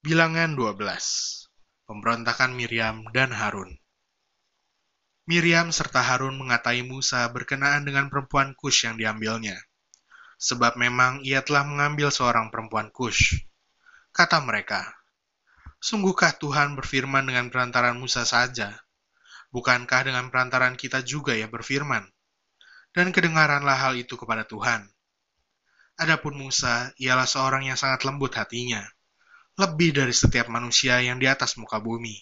Bilangan 12 Pemberontakan Miriam dan Harun Miriam serta Harun mengatai Musa berkenaan dengan perempuan Kush yang diambilnya. Sebab memang ia telah mengambil seorang perempuan Kush. Kata mereka, Sungguhkah Tuhan berfirman dengan perantaran Musa saja? Bukankah dengan perantaran kita juga ia berfirman? Dan kedengaranlah hal itu kepada Tuhan. Adapun Musa, ialah seorang yang sangat lembut hatinya lebih dari setiap manusia yang di atas muka bumi.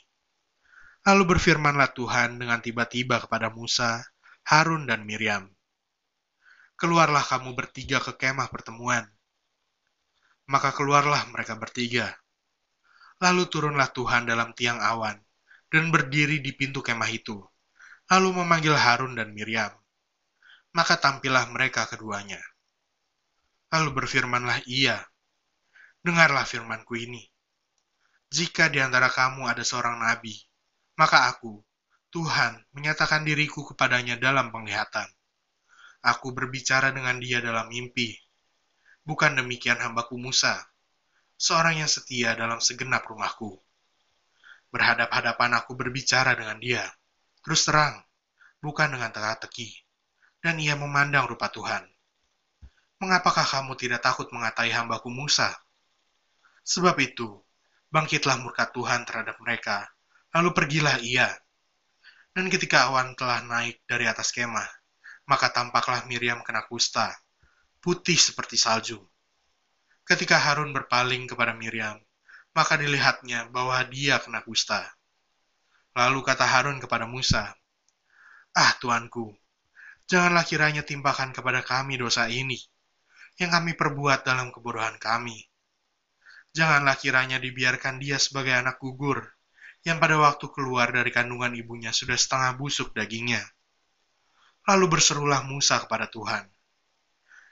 Lalu berfirmanlah Tuhan dengan tiba-tiba kepada Musa, Harun, dan Miriam. Keluarlah kamu bertiga ke kemah pertemuan. Maka keluarlah mereka bertiga. Lalu turunlah Tuhan dalam tiang awan, dan berdiri di pintu kemah itu, lalu memanggil Harun dan Miriam. Maka tampillah mereka keduanya. Lalu berfirmanlah ia, Dengarlah firmanku ini. Jika di antara kamu ada seorang nabi, maka aku, Tuhan, menyatakan diriku kepadanya dalam penglihatan. Aku berbicara dengan dia dalam mimpi. Bukan demikian hambaku Musa, seorang yang setia dalam segenap rumahku. Berhadap-hadapan aku berbicara dengan dia, terus terang, bukan dengan teka-teki, dan ia memandang rupa Tuhan. Mengapakah kamu tidak takut mengatai hambaku Musa? Sebab itu, bangkitlah murka Tuhan terhadap mereka, lalu pergilah ia. Dan ketika awan telah naik dari atas kemah, maka tampaklah Miriam kena kusta, putih seperti salju. Ketika Harun berpaling kepada Miriam, maka dilihatnya bahwa dia kena kusta. Lalu kata Harun kepada Musa, Ah tuanku, janganlah kiranya timpakan kepada kami dosa ini, yang kami perbuat dalam kebodohan kami Janganlah kiranya dibiarkan dia sebagai anak gugur, yang pada waktu keluar dari kandungan ibunya sudah setengah busuk dagingnya. Lalu berserulah Musa kepada Tuhan,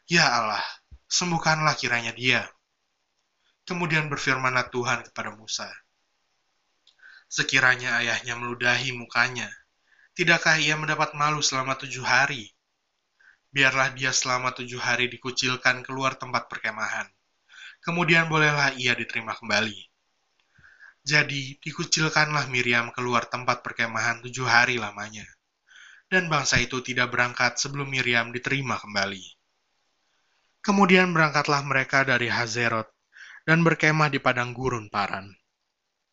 Ya Allah, sembuhkanlah kiranya dia. Kemudian berfirmanlah Tuhan kepada Musa, Sekiranya ayahnya meludahi mukanya, tidakkah ia mendapat malu selama tujuh hari? Biarlah dia selama tujuh hari dikucilkan keluar tempat perkemahan kemudian bolehlah ia diterima kembali. Jadi dikucilkanlah Miriam keluar tempat perkemahan tujuh hari lamanya, dan bangsa itu tidak berangkat sebelum Miriam diterima kembali. Kemudian berangkatlah mereka dari Hazerot dan berkemah di padang gurun Paran.